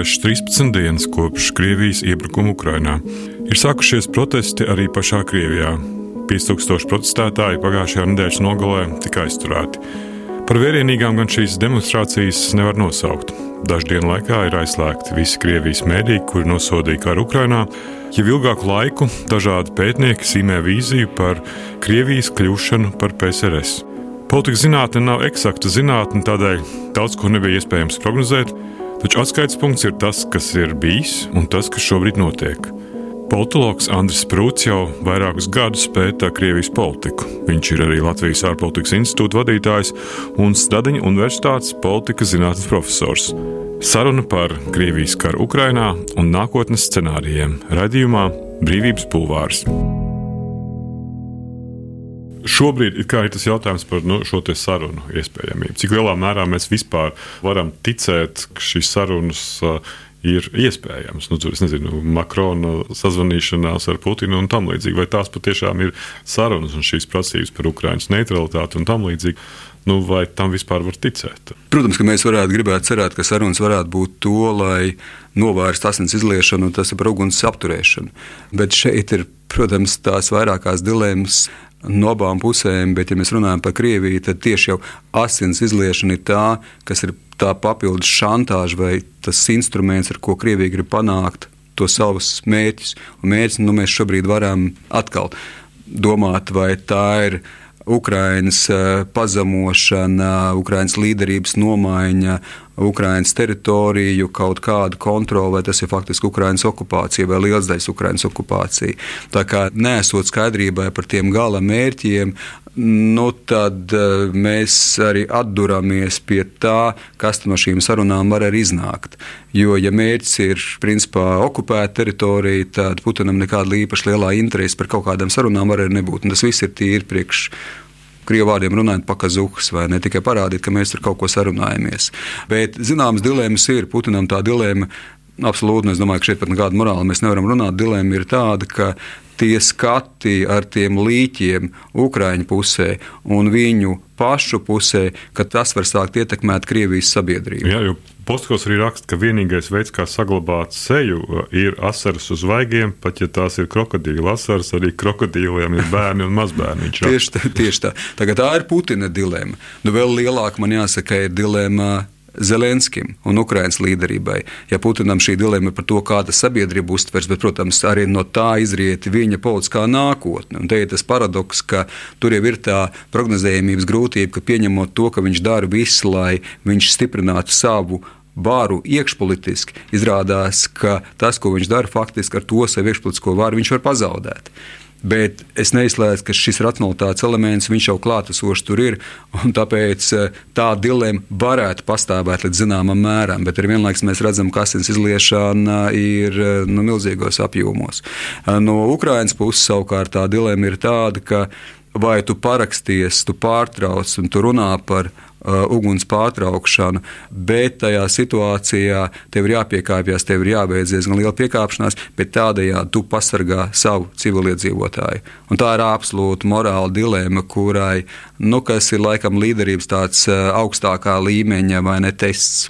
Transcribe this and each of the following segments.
pagājušas 13 dienas kopš Krievijas iebrukuma Ukrajinā. Ir sākušies protesti arī pašā Krievijā. 5000 protestētāji pagājušajā nedēļas nogalē tika aizturēti. Par vērienīgām gan šīs demonstrācijas nevar nosaukt. Dažu dienu laikā ir aizslēgti visi Krievijas mēdīji, kuri nosodīja karu Ukrajinā. Jau ilgāku laiku dažādi pētnieki sīmē vīziju par Krievijas kļūšanu par PSRS. Politikas zinātne nav eksakta zinātne, tādēļ daudz ko nebija iespējams prognozēt, taču atskaites punkts ir tas, kas ir bijis un tas, kas šobrīd notiek. Politologs Andris Prūts jau vairākus gadus pēta Krievijas politiku. Viņš ir arī Latvijas ārpolitikas institūta vadītājs un Stadiņa Universitātes politikas zinātnes profesors. Saruna par Krievijas karu Ukrajinā un nākotnes scenārijiem raidījumā Brīvības pulvārs. Šobrīd ir tas jautājums par nu, šo sarunu iespējamību. Cik lielā mērā mēs vispār varam ticēt, ka šīs sarunas uh, ir iespējams. Nu, tur, nezinu, Makrona sazvanīšanās ar Putinu un tam līdzīgi. Vai tās patiešām ir sarunas un šīs prasības par Ukraiņas neutralitāti un tam līdzīgi? Nu, vai tam vispār var ticēt? Protams, ka mēs varētu gribēt cerēt, ka sarunas varētu būt to, lai novērstu asins izliešanu un tas ir par uguns apturēšanu. Bet šeit ir, protams, tās vairākās dilemmas no abām pusēm, bet, ja mēs runājam par Krieviju, tad tieši jau asins izliešana ir tā, kas ir tā papildus šantāža vai tas instruments, ar ko Krievija grib panākt to savus mērķus. Un mērķis nu, mēs šobrīd varam atkal domāt, vai tā ir Ukraiņas eh, pazemošana, Ukraiņas līderības nomaiņa, Ukraiņas teritoriju, kaut kādu kontroli, vai tas ir faktiski Ukraiņas okupācija vai liels daļas Ukraiņas okupācija. Tā kā nesot skaidrībai par tiem gala mērķiem, nu, tad uh, mēs arī atduramies pie tā, kas no šīm sarunām var arī iznākt. Jo, ja mērķis ir principā okupēta teritorija, tad Putinam nekāda īpaši lielā interese par kaut kādām sarunām var arī nebūt. Un tas viss ir tīri priekš krievu vārdiem runājot, pakazuhs, vai ne tikai parādīt, ka mēs tur kaut ko sarunājamies. Bet zināmas dilemmas ir. Putinam tā dilemma absolūti, es domāju, ka šeit pat nekāda morāla mēs nevaram runāt. Dilemma ir tāda, ka tie skati ar tiem līķiem Ukraiņu pusē un viņu pašu pusē, ka tas var sākt ietekmēt Krievijas sabiedrību. Jā, jo Postkos arī raksta, ka vienīgais veids, kā saglabāt seju, ir asaras uz vaigiem, pat ja tās ir krokodīla asaras, arī krokodīliem ir bērni un mazbērni. tieši tā, tieši tā. Tagad tā ir Putina dilemma. Nu, vēl lielāka man jāsaka, ir dilemma Zelenskim un Ukraiņas līderībai. Ja Putinam šī dilemma par to, kāda sabiedrība uztvers, bet, protams, arī no tā izriet viņa politiskā nākotne. Un te ir tas paradoks, ka tur jau ir tā prognozējumības grūtība, ka pieņemot to, ka viņš dara visu, lai viņš stiprinātu savu varu iekšpolitiski, izrādās, ka tas, ko viņš dara, faktiski ar to savu iekšpolitisko varu viņš var pazaudēt. Bet es neizslēdzu, ka šis racionalitātes elements jau klātesošs tur ir. Tāpēc eh, tā dilemma varētu pastāvēt līdz zināmam mēram, bet vienlaikus mēs redzam, ka asins izliešana ir eh, nu, milzīgos apjomos. Eh, no Ukraiņas puses savukārt tā dilemma ir tāda, ka vai tu paraksties, tu pārtrauc un tu runā par uh, uguns pārtraukšanu, bet tajā situācijā tev ir jāpiekāpjas, tev ir jābeidz diezgan liela piekāpšanās, bet tādējādi tu pasargā savu civiliedzīvotāju. Un tā ir absolūta morāla dilemma, kurai, nu, kas ir laikam līderības tāds uh, augstākā līmeņa vai ne tests.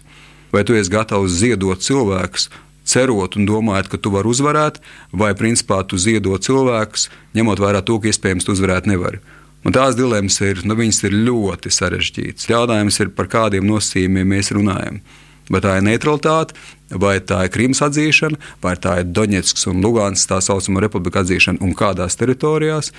Vai tu esi gatavs ziedot cilvēkus, cerot un domājot, ka tu vari uzvarēt, vai principā tu ziedot cilvēkus, ņemot vērā to, ka iespējams tu uzvarēt nevari. Un tās dilemmas ir, nu, ir ļoti sarežģītas. Jautājums ir, par kādiem nosacījumiem mēs runājam. Vai tā ir neutralitāte, vai tā ir Krimas atzīšana, vai tā ir Doņetskas un Lugānas tā saucamā republika atzīšana un kādās teritorijās,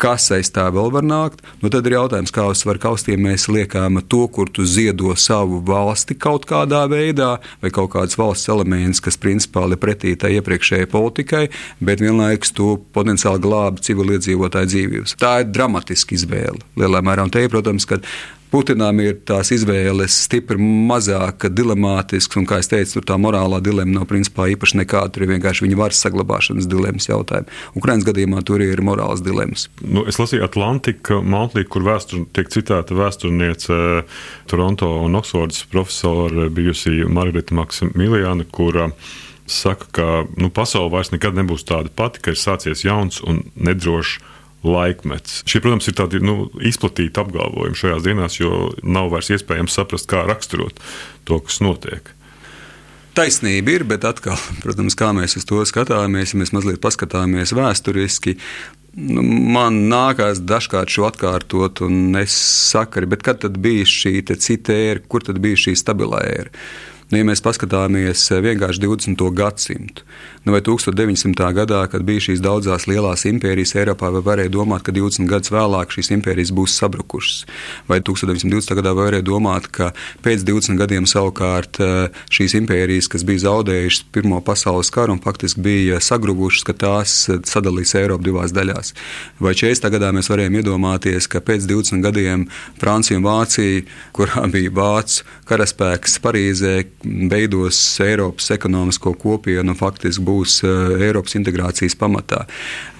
kas aiz tā vēl var nākt. Nu, tad ir jautājums, kā uz svaru kaustiem mēs liekam to, kur tu ziedo savu valsti kaut kādā veidā, vai kaut kāds valsts elements, kas principā ir pretī tai iepriekšējai politikai, bet vienlaikus to potenciāli glābi civiliedzīvotāju dzīvības. Tā ir dramatiska izvēle lielā mērā. Un te, protams, ka Putinam ir tās izvēles stipri mazāk dilemātisks, un, kā jau teicu, tā morālā dilemma nav principā īpaši nekāda. Tur ir vienkārši viņa varas saglabāšanas dilemmas jautājumi. Ukraiņas gadījumā tur ir morāls dilemmas. Nu, es lasīju Atlantika Montlī, kur vēstur, tiek citēta vēsturniece Toronto un Oksfordas profesora bijusi Margarita Maksimiljāna, kura saka, ka nu, pasaule vairs nekad nebūs tāda pati, ka ir sācies jauns un nedrošs laikmets. Šie, protams, ir tādi nu, izplatīti apgalvojumi šajās dienās, jo nav vairs iespējams saprast, kā raksturot to, kas notiek. taisnība ir, bet atkal, protams, kā mēs uz to skatāmies, ja mēs mazliet paskatāmies vēsturiski, Nu, man nākās dažkārt šo atkārtot, un es saku, kad tad bija šī cita ēra, kur tad bija šī stabilā ēra. Nu, ja mēs paskatāmies eh, vienkārši 20. gadsimtu, nu, vai 1900. gadā, kad bija šīs daudzās lielās impērijas Eiropā, vai varēja domāt, ka 20 gadus vēlāk šīs impērijas būs sabrukušas, vai 1920. gadā varēja domāt, ka pēc 20 gadiem savukārt eh, šīs impērijas, kas bija zaudējušas Pirmo pasaules karu un faktiski bija sagruvušas, ka tās eh, sadalīs Eiropu divās daļās. Vai 40. gadā mēs varējām iedomāties, ka pēc 20 gadiem Francija un Vācija, kurā bija vācu karaspēks Parīzē, beidos Eiropas ekonomisko kopienu faktiski būs eh, Eiropas integrācijas pamatā.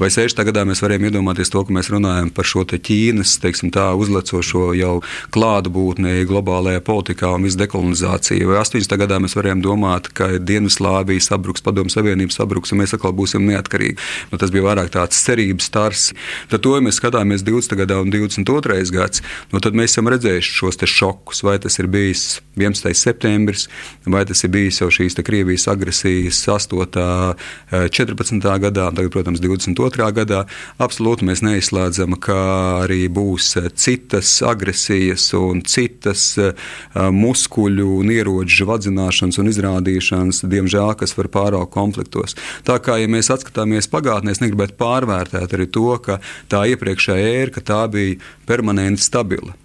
Vai 60. gadā mēs varējām iedomāties to, ka mēs runājam par šo Ķīnas teiksim, tā, uzlecošo jau klātbūtni globālajā politikā un visu dekolonizāciju? Vai 80. gadā mēs varējām domāt, ka Dienvidslāvija sabruks, Padomu Savienība sabruks un mēs atkal būsim neatkarīgi? Nu, tas bija vairāk tāds cerības stars. Tad to, ja mēs skatāmies 20. gadā un 22. gads, nu, tad mēs esam redzējuši šos šokus. Vai tas ir bijis 11. septembris, vai tas ir bijis jau šīs Krievijas agresijas 8. 14. Eh, gadā, tagad, protams, 22. gadā. Absolūti mēs neizslēdzam, ka arī būs eh, citas agresijas un citas eh, muskuļu un ieroču vadzināšanas un izrādīšanas, diemžēl, kas var pāraukt konfliktos. Tā kā, ja mēs atskatāmies pagātnē, es negribētu pārvērtēt arī to, ka tā iepriekšējā ēra, tā bija permanenti stabila.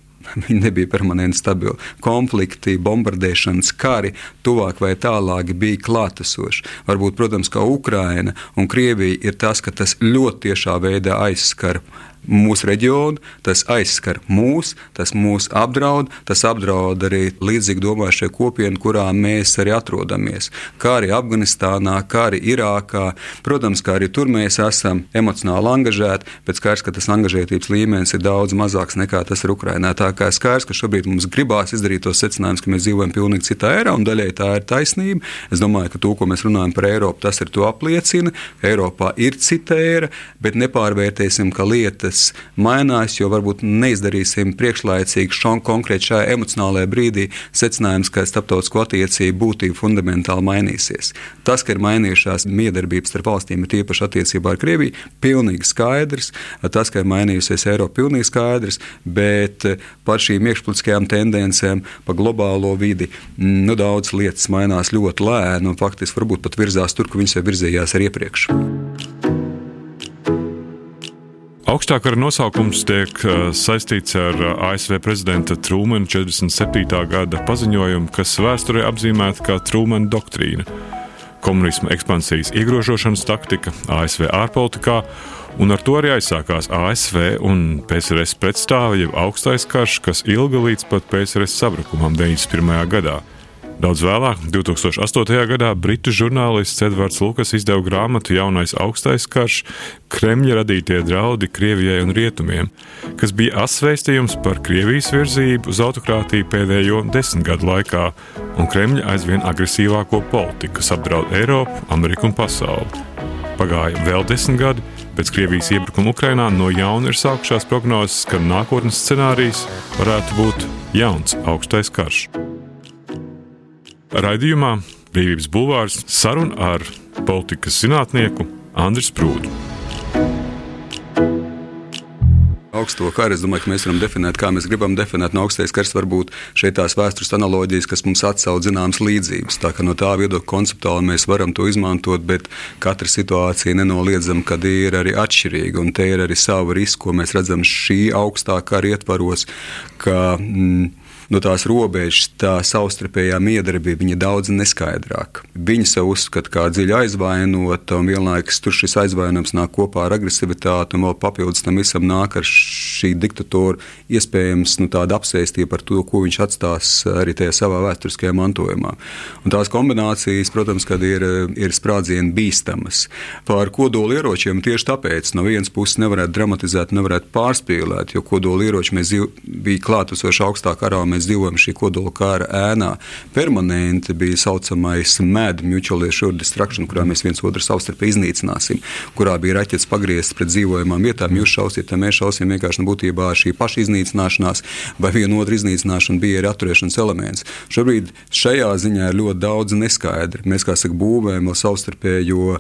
Viņi nebija permanenti stabili. Konflikti, bombardēšanas kari tuvāk vai tālāk bija klātesoši. Varbūt, protams, kā Ukraina un Krievija ir tas, ka tas ļoti tiešā veidā aizskar mūsu reģionu, tas aizskar mūs, tas mūs apdraud, tas apdraud arī līdzīgi domājušie kopienu, kurā mēs arī atrodamies. Kā arī Afganistānā, kā arī Irākā. Protams, kā arī tur mēs esam emocionāli angažēti, bet skaidrs, ka tas angažētības līmenis ir daudz mazāks nekā tas ir Ukrainā. Tā kā skaidrs, ka šobrīd mums gribās izdarīt tos secinājumus, ka mēs dzīvojam pilnīgi citā erā, un daļai tā ir taisnība. Es domāju, ka to, ko mēs runājam par Eiropu, tas ir to apliecina. Eiropā ir cita era, bet nepārvērtēsim, ka lietas lietas mainās, jo varbūt neizdarīsim priekšlaicīgi šo konkrēti šajā emocionālajā brīdī secinājums, ka starptautisko attiecību būtība fundamentāli mainīsies. Tas, ka ir mainījušās miedarbības starp valstīm, ir tīpaši attiecībā ar Krieviju, pilnīgi skaidrs. Tas, ka ir mainījusies Eiropa, pilnīgi skaidrs, bet par šīm iekšpolitiskajām tendencēm, par globālo vidi, nu, daudz lietas mainās ļoti lēni un faktiski varbūt pat virzās tur, kur viņas jau virzījās arī iepriekš. Augstākā nosaukums tiek uh, saistīts ar uh, ASV prezidenta Trūmana 47. gada paziņojumu, kas vēsturē apzīmēta kā Trūmana doktrīna - komunisma ekspansijas iegrožošanas taktika ASV ārpolitikā, un ar to arī aizsākās ASV un PSRS pretstāvja augstais karš, kas ilga līdz pat PSRS sabrukumam 91. gadā. Daudz vēlāk, 2008. gadā, britu žurnālists Edvards Lukas izdeva grāmatu Jaunais augstais karš - Kremļa radītie draudi Krievijai un Rietumiem, kas bija asveistījums par Krievijas virzību uz autokrātiju pēdējo desmit gadu laikā un Kremļa aizvien agresīvāko politiku, kas apdraud Eiropu, Ameriku un pasauli. Pagāja vēl desmit gadi, pēc Krievijas iebrukuma Ukrainā no jauna ir sākušās prognozes, ka nākotnes scenārijs varētu būt jauns augstais karš. Raidījumā Brīvības Bulvārs saruna ar politikas zinātnieku Andriu Sprūdu. augsto karu. Es domāju, ka mēs varam definēt, kā mēs gribam definēt. No augstais kars var būt šeit tās vēstures analoģijas, kas mums atsauc zināmas līdzības. Tā kā no tā viedokļa konceptuāli mēs varam to izmantot, bet katra situācija nenoliedzam, kad ir arī atšķirīga. Un te ir arī savu risku, ko mēs redzam šī augstā kara ietvaros. Ka, mm, no tās robežas, tā savstarpējā miedarbība ir daudz neskaidrāka. Viņi sev uzskata kā dziļi aizvainota, un vienlaikus tur šis aizvainojums nāk kopā ar agresivitāti, un vēl papildus tam visam nāk ar šī diktatora iespējams nu, tāda apsēstība par to, ko viņš atstās arī tajā savā vēsturiskajā mantojumā. Un tās kombinācijas, protams, ir, ir sprādzienu bīstamas. Par kodolieročiem tieši tāpēc no vienas puses nevarētu dramatizēt, nevarētu pārspīlēt, jo kodolieroči bija klātesoši augstā karā mēs dzīvojam šī kodola kara ēnā, permanenti bija saucamais MED, Mutual Assured Destruction, kurā mēs viens otru savstarpēji iznīcināsim, kurā bija raķetes pagrieztas pret dzīvojamām vietām. Jūs šausiet, mēs šausim vienkārši nu, būtībā šī paša iznīcināšanās vai viena otra iznīcināšana bija arī atturēšanas elements. Šobrīd šajā ziņā ir ļoti daudz neskaidri. Mēs, kā saka, būvējam vēl savstarpējo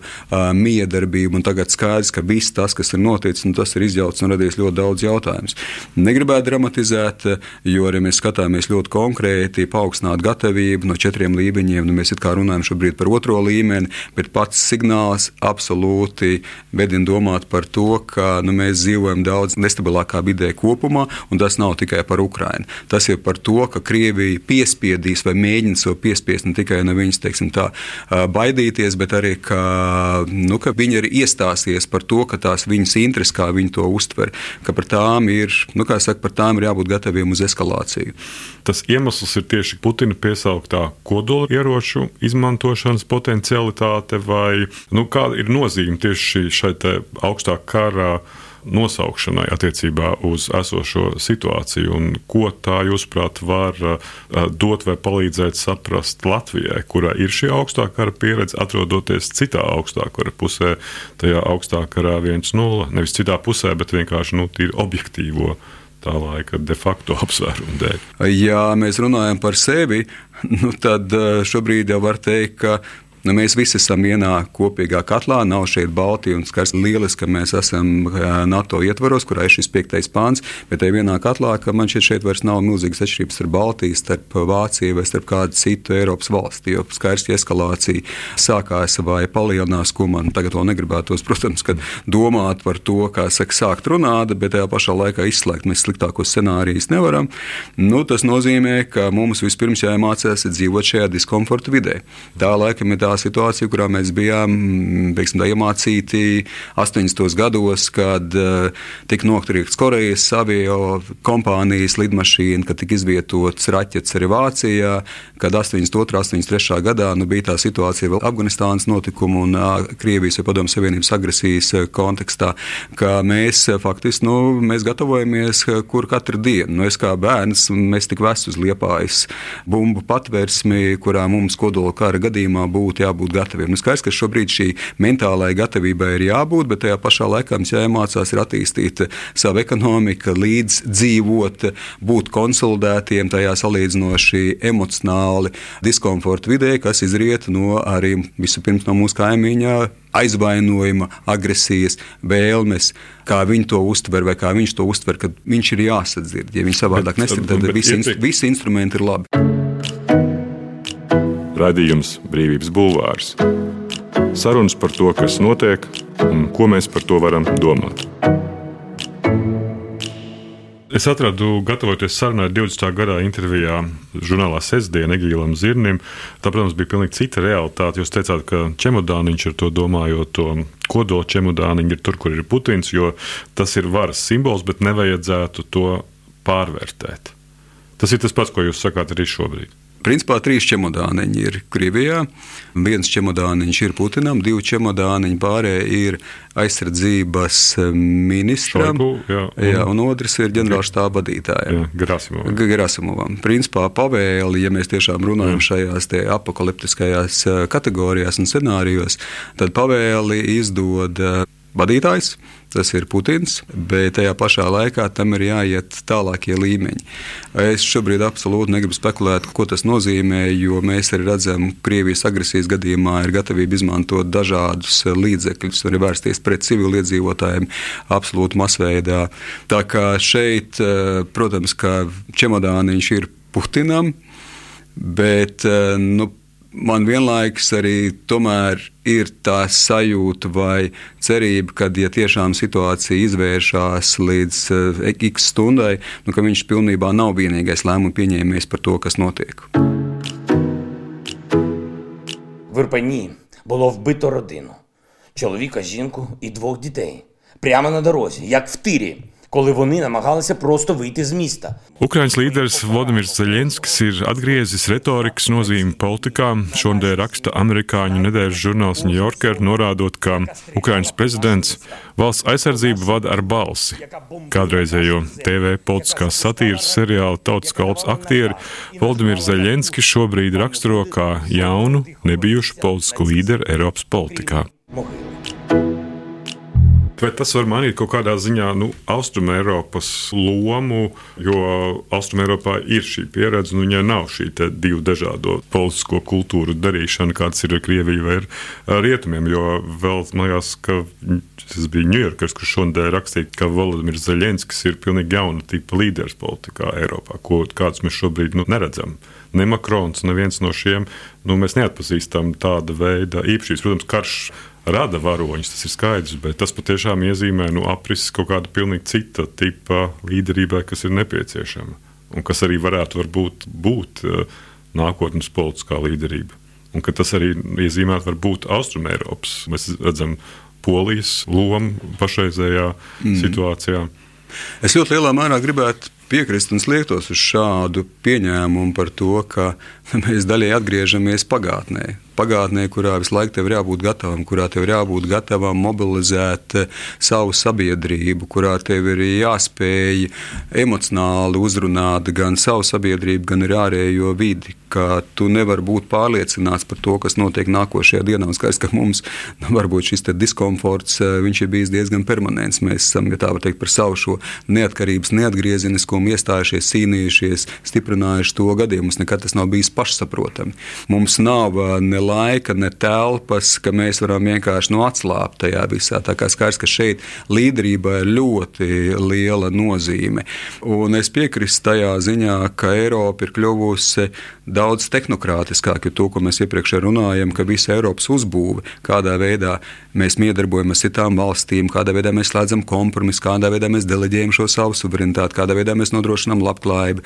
miedarbību, un tagad skaidrs, ka viss tas, kas ir noticis, nu, tas ir izjauts un radies ļoti daudz jautājumus. Negribētu dramatizēt, jo arī mēs skatāmies ļoti konkrēti, paaugstināt gatavību no četriem līmeņiem. Nu, mēs runājam šobrīd par otro līmeni, bet pats signāls absolūti vedina domāt par to, ka nu, mēs dzīvojam daudz nestabilākā vidē kopumā, un tas nav tikai par Ukrajinu. Tas ir par to, ka Krievija piespiedīs vai mēģina to piespiest ne tikai no viņas tā, baidīties, bet arī ka, nu, ka viņi arī iestāsies par to, ka tās viņas intereses, kā viņi to uztver, ka par tām ir, nu, saka, par tām ir jābūt gataviem uz eskalāciju. Tas iemesls ir tieši Putina piesauktā kodola ieroču izmantošanas potencialitāte, vai nu, kāda ir nozīme tieši šai augstā kara nosaukšanai attiecībā uz esošo situāciju, un ko tā, jūsuprāt, var dot vai palīdzēt saprast Latvijai, kurā ir šī augstākā pieredze, atrodoties citā augstākā pusē, tajā augstākā karā 1-0, nevis citā pusē, bet vienkārši nu, objektīvo tā laika de facto apsvērumu dēļ. Ja mēs runājam par sevi, nu tad šobrīd jau var teikt, ka Nu, mēs visi esam vienā kopīgā katlā. Nav šeit Baltija un skars lieliski, ka mēs esam NATO ietvaros, kurā ir šis piektais pāns. Bet tajā vienā katlā, ka man šķiet, šeit vairs nav milzīgas atšķirības starp Baltiju, starp Vāciju vai starp kādu citu Eiropas valsti. Jo skaisti eskalācija sākās vai palielinās, ko man tagad vēl negribētos, protams, domāt par to, kā saka, sākt runāt, bet tajā pašā laikā izslēgt mēs sliktākos scenārijus nevaram. Nu, tas nozīmē, ka mums vispirms jāiemācās dzīvot šajā diskomforta vidē. Tā laikam ir tā situācija, kurā mēs bijām teiksim, tā, iemācīti 80. gados, kad uh, tika nokļūts Korejas avio kompānijas lidmašīna, kad tika izvietots raķetes arī Vācijā, kad 82. un 83. gadā nu, bija tā situācija vēl Afganistānas notikumu un Krievijas vai Padomju Savienības agresijas kontekstā, ka mēs faktiski nu, mēs gatavojamies kur katru dienu. Nu, es kā bērns, mēs tik vesu uz liepājas bumbu patvērsmi, kurā mums kodola kara gadījumā būtu jābūt gataviem. Nu, skaidrs, ka šobrīd šī mentālajai gatavībai ir jābūt, bet tajā pašā laikā mums jāiemācās attīstīt savu ekonomiku, līdz dzīvot, būt konsolidētiem tajā salīdzinoši emocionāli diskomforta vidē, kas izriet no arī vispirms no mūsu kaimiņā aizvainojuma, agresijas, vēlmes, kā viņi to uztver, vai kā viņš to uztver, kad viņš ir jāsadzird. Ja viņi savādāk nesadzird, tad visi, instru, visi instrumenti ir labi. Radījums Brīvības Bulvārs. Sarunas par to, kas notiek un ko mēs par to varam domāt. Es atradu, gatavoties sarunai 20. gadā intervijā žurnālā Sestdiena Egīlam Zirnim. Tā, protams, bija pilnīgi cita realitāte. Jūs teicāt, ka čemodāniņš ar to domājot, to kodola čemodāniņu ir tur, kur ir Putins, jo tas ir varas simbols, bet nevajadzētu to pārvērtēt. Tas ir tas pats, ko jūs sakāt arī šobrīd. Principā trīs čemodāniņi ir Krievijā. Viens čemodāniņš ir Putinam, divi čemodāniņi pārējie ir aizsardzības ministram. Šoigu, jā, un, jā, un otrs ir ģenerālštāba vadītājiem. Gerasimovam. Gerasimovam. Principā pavēli, ja mēs tiešām runājam jā. šajās apakaliptiskajās eh, kategorijās un scenārijos, tad pavēli izdod eh, vadītājs tas ir Putins, bet tajā pašā laikā tam ir jāiet tālākie līmeņi. Es šobrīd absolūti negribu spekulēt, ko tas nozīmē, jo mēs arī redzam, ka Krievijas agresijas gadījumā ir gatavība izmantot dažādus līdzekļus, arī vērsties pret civiliedzīvotājiem absolūti masveidā. Tā kā šeit, eh, protams, ka čemodāniņš ir Putinam, bet eh, nu, man vienlaikus arī ir tā sajūta vai cerība, ka, ja tiešām situācija izvēršas līdz uh, x stundai, nu, ka viņš pilnībā nav vienīgais lēmumu pieņēmējs par to, kas notiek. В Ірпені було вбито родину: чоловіка, жінку і двох дітей. Прямо на дорозі, як в тирі. коли вони намагалися просто вийти з міста. Ukraiņas līderis Vladimirs Zelenskis ir atgriezis retorikas nozīmi politikā. Šodien raksta amerikāņu nedēļas žurnāls New Yorker, norādot, ka Ukraiņas prezidents valsts aizsardzību vada ar balsi. Kādreizējo TV politiskās satīras seriāla Tautas kalps aktieri Vladimirs Zelenskis šobrīd raksturo kā jaunu, nebijušu politisku līderi Eiropas politikā. Vai tas var mainīt kaut kādā ziņā nu, Austrumēropas lomu, jo Austrumēropā ir šī pieredze, nu viņai nav šī divu dažādo politisko kultūru darīšana, kāds ir ar Krieviju vai ar Rietumiem, jo vēl liekas, ka tas bija Ņujorkas, kurš šodien rakstīja, ka Volodimirs Zaļenskis ir pilnīgi jauna tipa līderis politikā Eiropā, ko, kādus mēs šobrīd nu, neredzam. Ne Makrons, neviens no šiem, nu, mēs neatpazīstam tāda veida īpašības. Protams, karš rada varoņus, tas ir skaidrs, bet tas patiešām iezīmē nu, aprises kaut kāda pilnīgi cita tipa līderībai, kas ir nepieciešama un kas arī varētu varbūt, būt uh, nākotnes politiskā līderība. Un tas arī iezīmētu varbūt Austrumēropas. Mēs redzam Polijas lomu pašreizējā mm. situācijā. Es ļoti lielā mērā gribētu piekrist un sliektos uz šādu pieņēmumu par to, ka mēs daļai atgriežamies pagātnē pagātnē, kurā visu laiku tev ir jābūt gatavam, kurā tev ir jābūt gatavam mobilizēt eh, savu sabiedrību, kurā tev ir jāspēj emocionāli uzrunāt gan savu sabiedrību, gan arī ārējo vidi. Ka tu nevari būt pārliecināts par to, kas notiek nākošajā dienā. Un skaidrs, ka mums nu, varbūt šis diskomforts eh, ir bijis diezgan permanents. Mēs esam, ja tā var teikt, par savu šo neatkarības, neatgriezeniskumu iestājušies, cīnījušies, stiprinājuši to gadiem. Mums nekad tas nav bijis pašsaprotami. Mums nav eh, ne laika, ne telpas, ka mēs varam vienkārši nu, atslābt tajā visā. Tā kā skaidrs, ka šeit līderībai ir ļoti liela nozīme. Un es piekrītu tajā ziņā, ka Eiropa ir kļuvusi daudz tehnokrātiskāka, jo to, ko mēs iepriekš runājam, ka visa Eiropas uzbūve, kādā veidā mēs miedarbojamies ar citām valstīm, kādā veidā mēs slēdzam kompromisu, kādā veidā mēs deleģējam šo savu suverenitāti, kādā veidā mēs nodrošinām labklājību.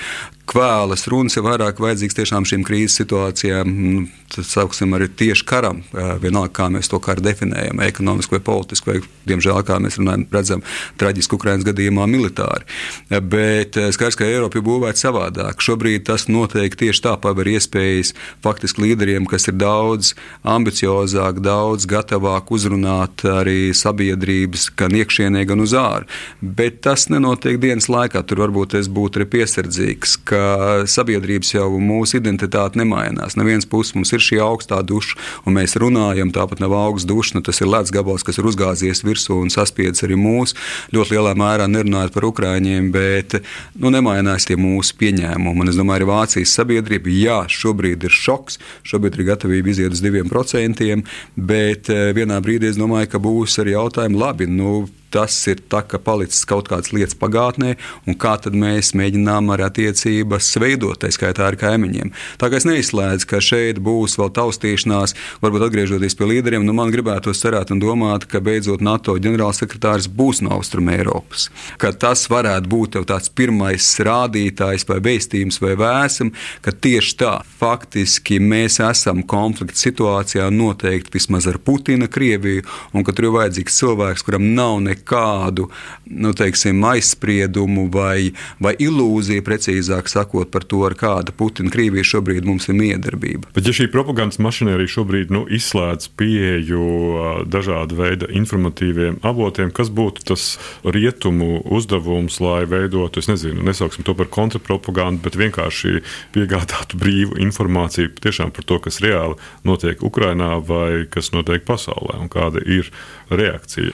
Kvēlas runas ir vairāk vajadzīgas tiešām šīm krīzes situācijām, nu, tad sauksim arī tieši karam, vienalga, kā mēs to karu definējam, ekonomiski vai politiski, vai, diemžēl, kā mēs runājam, redzam, traģiski Ukraiņas gadījumā militāri. Bet skaidrs, ka Eiropa ir būvēta savādāk. Šobrīd tas notiek tieši tā, paver iespējas faktiski līderiem, kas ir daudz ambiciozāk, daudz gatavāk uzrunāt arī sabiedrības gan iekšienē, gan uz ārā. Bet tas nenotiek dienas laikā. Tur varbūt es būtu arī piesardzīgs, ka sabiedrības jau mūsu identitāte nemainās. No vienas puses mums ir šī augstā duša, un mēs runājam, tāpat nav augsts dušs, nu, tas ir ledus gabals, kas ir uzgāzies virsū un saspiedis arī mūsu. Ļoti lielā mērā nerunājot par ukrāņiem, bet nu, nemainās tie mūsu pieņēmumi. Un es domāju, arī Vācijas sabiedrība, jā, šobrīd ir šoks, šobrīd ir gatavība iziet uz diviem procentiem, bet eh, vienā brīdī es domāju, ka būs arī jautājumi, labi, nu, tas ir tā, ka palicis kaut kādas lietas pagātnē, un kā tad mēs mēģinām ar attiecības veidot, tā skaitā ar kaimiņiem. Tā kā es neizslēdzu, ka šeit būs vēl taustīšanās, varbūt atgriežoties pie līderiem, nu man gribētu cerēt un domāt, ka beidzot NATO ģenerālsekretārs būs no Austrum Eiropas. Ka tas varētu būt tāds pirmais rādītājs vai veistījums vai vēsam, ka tieši tā faktiski mēs esam konflikta situācijā noteikti vismaz ar Putina Krieviju, un ka tur ir vajadzīgs cilvēks, kuram nav nekāda nekādu nu, teiksim, aizspriedumu vai, vai ilūziju, precīzāk sakot, par to, ar kāda Putina Krievija šobrīd mums ir miedarbība. Bet ja šī propagandas mašinērija šobrīd nu, izslēdz pieeju dažādu veidu informatīviem avotiem, kas būtu tas rietumu uzdevums, lai veidotu, es nezinu, nesauksim to par kontrapropagandu, bet vienkārši piegādātu brīvu informāciju tiešām par to, kas reāli notiek Ukrajinā vai kas notiek pasaulē un kāda ir reakcija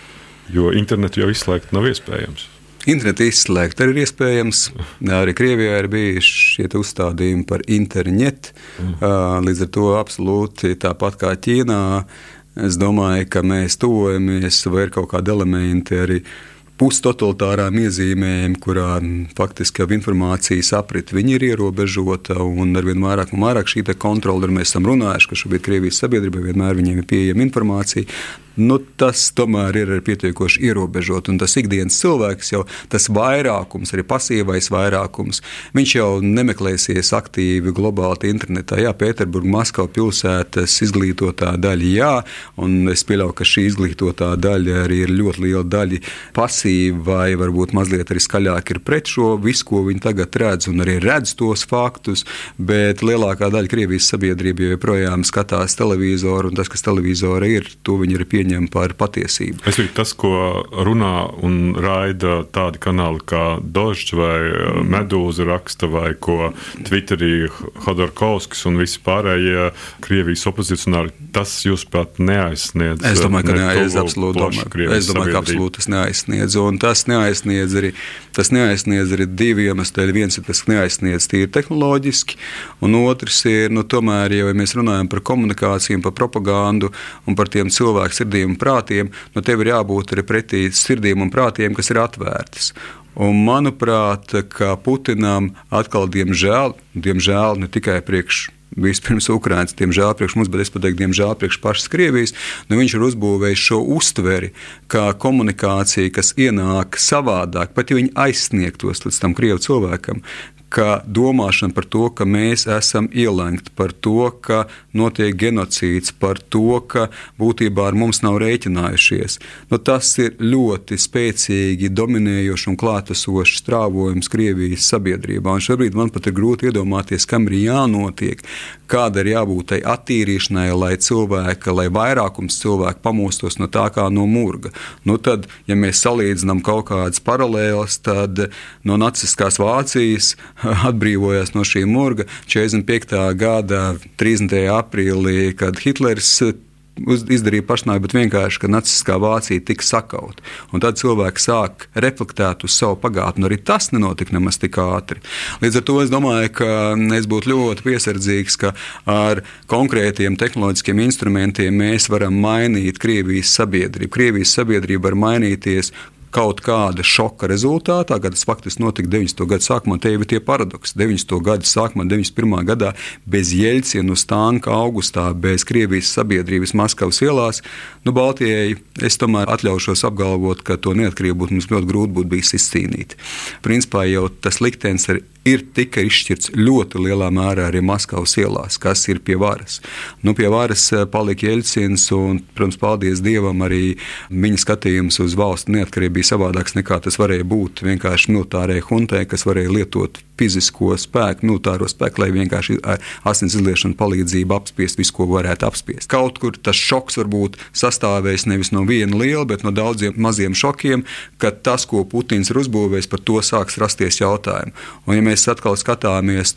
jo internetu jau izslēgt nav iespējams. Internetu izslēgt arī ir iespējams. Arī Krievijā ir bijuši šie uzstādījumi par internetu. Mm. Līdz ar to absolūti tāpat kā Ķīnā. Es domāju, ka mēs tuvojamies vai ir kaut kādi elementi arī pustotalitārām iezīmēm, kurā faktiski jau informācijas aprit ir ierobežota un ar vien vairāk un vairāk šī kontrole, ar mēs esam runājuši, ka šobrīd Krievijas sabiedrībai vienmēr viņiem ir pieejama informācija. Nu, tas tomēr ir pietiekoši ierobežot. Un tas ikdienas cilvēks jau tas vairākums, arī pasīvais vairākums, viņš jau nemeklēsies aktīvi globāli internetā. Jā, Pēterburgā, Maskavā pilsētas izglītotā daļa, jā, un es pieļauju, ka šī izglītotā daļa arī ir ļoti liela daļa pasīva vai varbūt mazliet arī skaļāk ir pret šo visu, ko viņi tagad redz, un arī redz tos faktus, bet lielākā daļa Krievijas sabiedrība joprojām skatās televizoru, un tas, kas televizorā ir, to viņi ir pieņem par patiesību. Es domāju, tas, ko runā un raida tādi kanāli kā Dožs vai uh, Medūza raksta, vai ko Twitterī Hodorkovskis un visi pārējie Krievijas opozicionāri, tas, jūsuprāt, neaizsniedz. Es domāju, ka neaizsniedz absolūti. Domāju, es domāju, ka absolūti tas neaizsniedz. Un tas neaizsniedz arī, tas neaizsniedz arī divi iemesli. Viens ir tas, ka neaizsniedz tīri tehnoloģiski, un otrs ir, nu, tomēr, ja mēs runājam par komunikāciju, par propagandu un par tiem cilvēku sirdīm un prātiem, nu, tev ir jābūt arī pretī sirdīm un prātiem, kas ir atvērtas. Un manuprāt, ka Putinam atkal, diemžēl, diemžēl ne tikai priekš vispirms Ukrāņas, diemžēl priekš mums, bet es pateiktu, diemžēl priekš pašas Krievijas, nu viņš ir uzbūvējis šo uztveri, kā komunikācija, kas ienāk savādāk, pat ja viņi aizsniegtos līdz tam Krievu cilvēkam, ka domāšana par to, ka mēs esam ielēgti, par to, ka notiek genocīds, par to, ka būtībā ar mums nav rēķinājušies, nu, tas ir ļoti spēcīgi dominējošs un klātesošs strāvojums Krievijas sabiedrībā. Un šobrīd man pat ir grūti iedomāties, kam ir jānotiek, kāda ir jābūt tai attīrīšanai, lai cilvēki, lai vairākums cilvēku pamostos no tā kā no murga. Nu, tad, ja mēs salīdzinām kaut kādas paralēlas, tad no nacistiskās Vācijas atbrīvojās no šī murga 45. gada 30. aprīlī, kad Hitlers izdarīja pašnāvību, bet vienkārši, ka nacistiskā Vācija tika sakauta. Un tad cilvēki sāk reflektēt uz savu pagātni. Arī tas nenotika nemaz tik ātri. Līdz ar to es domāju, ka es būtu ļoti piesardzīgs, ka ar konkrētiem tehnoloģiskiem instrumentiem mēs varam mainīt Krievijas sabiedrību. Krievijas sabiedrība var mainīties kaut kāda šoka rezultātā, kad tas faktiski notika 90. gada sākumā, tie ir tie paradoksi. 90. gada sākumā, 91. gadā bez Jeļcina uz tanka augustā, bez Krievijas sabiedrības Maskavas ielās, nu, Baltijai es tomēr atļaušos apgalvot, ka to neatkarību būtu mums ļoti grūti būt bijis izcīnīt. Principā jau tas liktenis ir ir tika izšķirts ļoti lielā mērā arī Maskavas ielās, kas ir pie varas. Nu, pie varas eh, palika Jeļcins, un, protams, paldies Dievam, arī viņa skatījums uz valsts neatkarību bija savādāks nekā tas varēja būt vienkārši militārajai huntai, kas varēja lietot fizisko spēku, militāro spēku, lai vienkārši ar asins izliešanu palīdzību apspiest visu, ko varētu apspiest. Kaut kur tas šoks var būt sastāvējis nevis no viena liela, bet no daudziem maziem šokiem, kad tas, ko Putins ir uzbūvējis, par to sāks rasties jautājumi. Un, ja mēs atkal skatāmies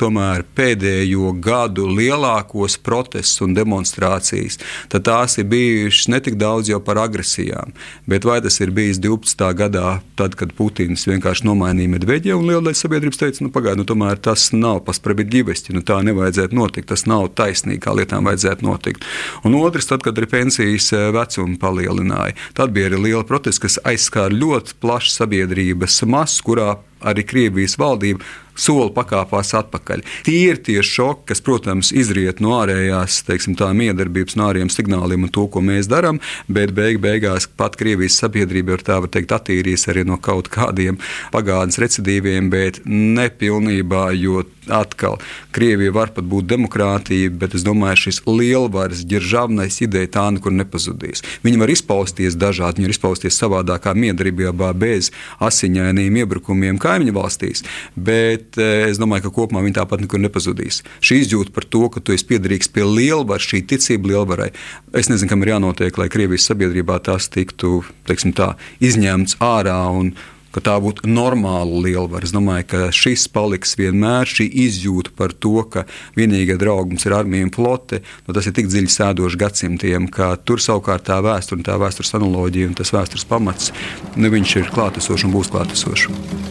pēdējo gadu lielākos protestus un demonstrācijas, tad tās ir bijušas ne tik daudz jau par agresijām, bet vai tas ir bijis 12. gadā, tad, kad Putins vienkārši nomainīja Medveģevu un liela daļa sabiedrības teica, nu, pagaidu, nu, tomēr tas nav paspravedļivisti. Nu, tā nevajadzētu notikt. Tas nav taisnīgi, kā lietām vajadzētu notikt. Un otrs, tad, kad arī pensijas eh, vecumu palielināja, tad bija arī liela protesta, kas aizskāra ļoti plašu sabiedrības masu, kurā arī Krievijas valdība soli pakāpās atpakaļ. Tie ir tie šoki, kas, protams, izriet no ārējās teiksim, tā, miedarbības, no ārējiem signāliem un to, ko mēs darām, bet beig beigās pat Krievijas sabiedrība ir tā, var teikt, attīrījis arī no kaut kādiem pagātnes recidīviem, bet nepilnībā, jo atkal Krievija var pat būt demokrātija, bet es domāju, šis lielvaras ģiržavnais ideja tā nekur nepazudīs. Viņi var izpausties dažādi, viņi var izpausties savādākā miedarbībā bez asiņainiem iebrukumiem kaimiņu valstīs, bet eh, es domāju, ka kopumā viņi tāpat nekur nepazudīs. Šī izjūta par to, ka tu esi piederīgs pie lielvaras, šī ticība lielvarai, es nezinu, kam ir jānotiek, lai Krievijas sabiedrībā tas tiktu tā, izņemts ārā. Un, ka tā būtu normāla lielvara. Es domāju, ka šis paliks vienmēr šī izjūta par to, ka vienīgā draugs mums ir armija un flote. Nu, tas ir tik dziļi sēdošs gadsimtiem, ka tur savukārt tā vēsture, tā vēstures analoģija un tas vēstures pamats, nu, ir klātesošs un būs klātesošs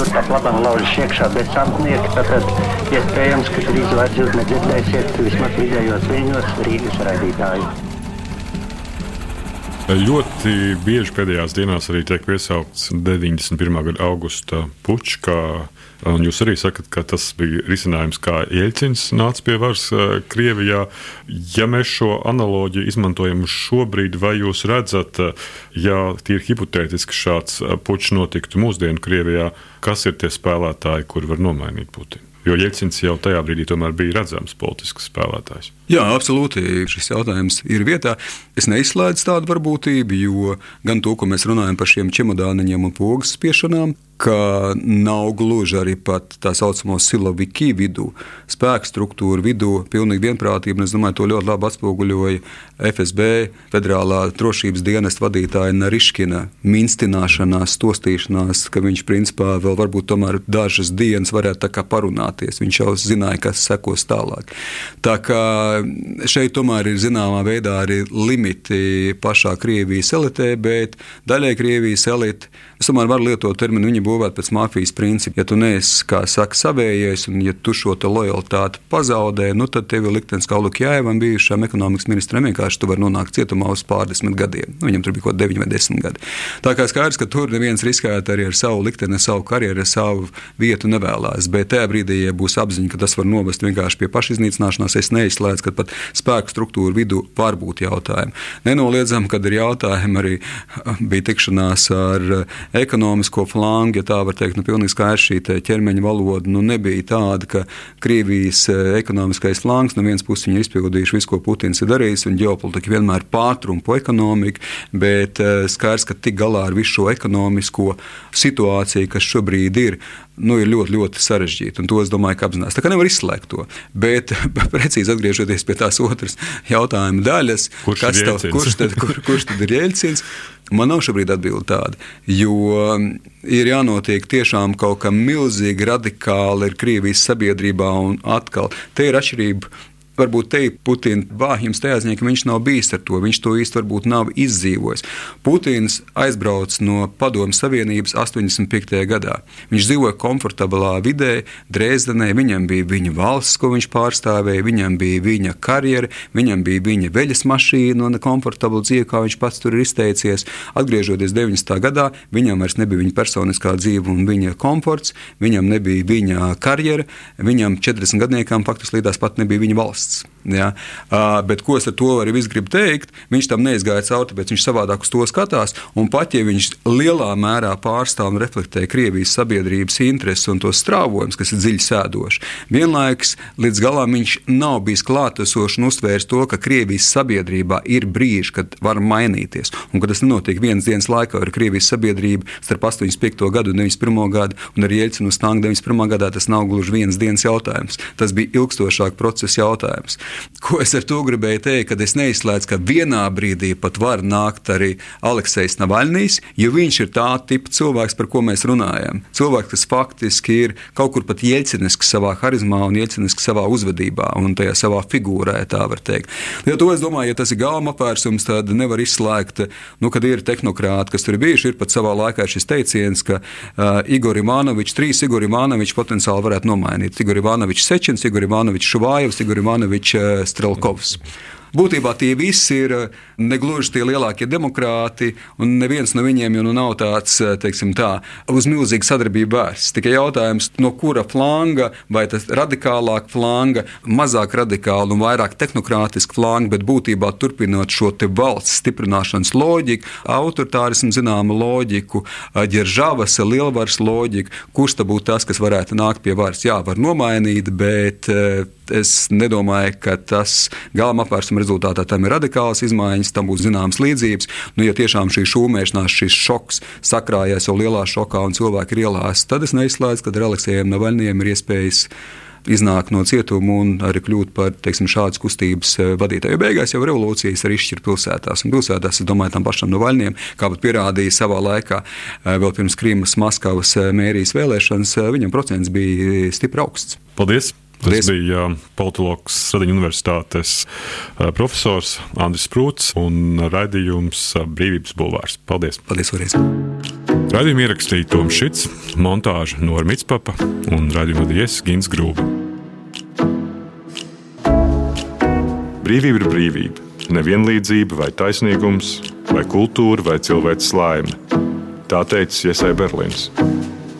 tur pat labam laužas iekšā bez sapnieka. Tad iespējams, ka drīz vairs jūs nedzirdēsiet vismaz vidējos viņos Rīgas raidītāju. Ļoti bieži pēdējās dienās arī tiek piesaukts 91. gada augusta kā Un jūs arī sakat, ka tas bija risinājums, kā Ieļcins nāca pie varas Krievijā. Ja mēs šo analoģiju izmantojam šobrīd, vai jūs redzat, ja tīri hipotētiski šāds pučs notiktu mūsdienu Krievijā, kas ir tie spēlētāji, kuri var nomainīt Putinu? Jo Jēkabs jau tajā brīdī bija redzams politisks spēlētājs. Jā, absolūti. Šis jautājums ir vietā. Es neizslēdzu tādu varbūtību, jo gan to, ko mēs runājam par šiem čemodāniņiem un pogas spiešanām, ka nav gluži arī tā saucamo siloviki vidū, spēku struktūru vidū, pilnīgi vienprātība. Es domāju, to ļoti labi atspoguļoja FSB, Federālā drošības dienesta vadītāja Nariškina minstināšanās, stostīšanās, ka viņš principā vēl varbūt tomēr dažas dienas varētu parunāties. Viņš jau zināja, kas sekos tālāk. Tā kā šeit tomēr ir zināmā veidā arī limiti pašā Krievijas elitē, bet daļai Krievijas elite Es tomēr varu lietot terminu, viņi būvēt pēc mafijas principa. Ja tu neesi, kā saka, savējies, un ja tu šo lojalitāti pazaudē, nu, tad tev ir liktenis kā Lukjāvam, bijušajam ekonomikas ministram, vienkārši tu vari nonākt cietumā uz pārdesmit gadiem. Nu, viņam tur bija kaut kādi 9 vai 10 gadi. Tā kā skaidrs, ka tur neviens riskētu arī ar savu likteni, savu karjeru, savu vietu nevēlas. Bet tajā brīdī, ja būs apziņa, ka tas var novest vienkārši pie pašiznīcināšanās, es neizslēdzu, ka pat spēku struktūru vidū var būt jautājumi. Nenoliedzam, kad ir jautājumi arī bija tikšanās ar ekonomisko flangu, ja tā var teikt, nu, pilnīgi skaidrs šī ķermeņa valoda nu, nebija tāda, ka Krievijas e, ekonomiskais flanks no vienas puses ir izpildījuši visu, ko Putins ir darījis, un ģeopolitika vienmēr pārtrumpo ekonomiku, bet e, skaidrs, ka tik galā ar visu šo ekonomisko situāciju, kas šobrīd ir, nu, ir ļoti, ļoti sarežģīti. To es domāju, ka apzinās. Tā kā nevar izslēgt to. Bet precīzi atgriežoties pie tās otras jautājuma daļas, kurš, tav, kurš, tad, kur, kurš tad ir Jēlcins? Man nav šobrīd atbilde tāda, jo um, ir jānotiek tiešām kaut kam milzīgi radikāli ir Krievijas sabiedrībā, un atkal te ir atšķirība varbūt te ir Putina vājums tajā ziņā, ka viņš nav bijis ar to. Viņš to īsti varbūt nav izdzīvojis. Putins aizbrauc no Padomju Savienības 85. gadā. Viņš dzīvoja komfortablā vidē, Dresdenē. Viņam bija viņa valsts, ko viņš pārstāvēja, viņam bija viņa karjera, viņam bija viņa veļas mašīna un komfortabla dzīve, kā viņš pats tur ir izteicies. Atgriežoties 90. gadā, viņam vairs nebija viņa personiskā dzīve un viņa komforts, viņam nebija viņa karjera, viņam 40 gadniekam faktiski līdz pat nebija viņa valsts valsts. Ja? Uh, bet ko es ar to arī gribu teikt? Viņš tam neizgāja cauri, tāpēc viņš savādāk uz to skatās. Un pat ja viņš lielā mērā pārstāv un reflektē Krievijas sabiedrības intereses un tos strāvojumus, kas ir dziļi sēdoši, vienlaikus līdz galam viņš nav bijis klātesošs un uztvērs to, ka Krievijas sabiedrībā ir brīži, kad var mainīties. Un ka tas nenotiek vienas dienas laikā ar Krievijas sabiedrību starp 85. gadu un 91. gadu, un ar Jēlcinu uz Tangu 91. gadā tas nav gluži vienas dienas jautājums. Tas bija ilgstošāk procesa jautājums. Ko es ar to gribēju teikt, kad es neizslēdzu, ka vienā brīdī pat var nākt arī Aleksis Navaļnīs, jo viņš ir tā tipa cilvēks, par ko mēs runājam. Cilvēks, kas faktiski ir kaut kur pat ieļcinisks savā harizmā un ieļcinisks savā uzvedībā un tajā savā figūrā, tā var teikt. Jo to es domāju, ja tas ir galma apvērsums, tad nevar izslēgt, nu, kad ir tehnokrāti, kas tur ir bijuši. Ir pat savā laikā šis teiciens, ka uh, Igor Imanovičs, trīs Igor Imanovičs potenciāli varētu nomainīt. Igor Imanovičs Sečins, Igor Imanovičs Šuvājevs, Igor Imanovičs Strelkovs. Būtībā tie visi ir eh, negluži tie lielākie demokrāti, un neviens no viņiem jau nu nav tāds, eh, teiksim, tā, uz milzīgu sadarbību vērsts. Tikai jautājums, no kura flanga, vai tas radikālāk flanga, mazāk radikāla un vairāk tehnokrātiska flanga, bet būtībā turpinot šo valsts stiprināšanas loģiku, autoritārismu zināmu loģiku, ģeržavas lielvaras loģiku, kurš tad būtu tas, kas varētu nākt pie varas. Jā, var nomainīt, bet eh, es nedomāju, ka tas galvenā apvērsuma rezultātā tam ir radikāls izmaiņas, tam būs zināmas līdzības. Nu, ja tiešām šī šūmēšanās, šis šoks sakrājies jau lielā šokā un cilvēki ir ielās, tad es neizslēdzu, ka ar Aleksējiem Navaļņiem ir iespējas iznākt no cietuma un arī kļūt par teiksim, šādas kustības eh, vadītāju. Beigās jau revolūcijas arī izšķir pilsētās. Un pilsētās, es domāju, tam pašam Novaļņiem, kā pat pierādīja savā laikā, eh, vēl pirms Krīmas Maskavas eh, mērijas vēlēšanas, viņam procents bija stipri augsts. Paldies! Tas bija politologs Radiņu universitātes profesors Andris Prūts un raidījums Brīvības bulvārs. Paldies! Paldies vēlreiz! Radījumu ierakstīja Toms Šits, montāža Normīts Papa un radījumu vadījies Gins Grūba. Brīvība ir brīvība, nevienlīdzība vai taisnīgums vai kultūra, vai cilvēks laime. Tā teica Iesai Berlīns.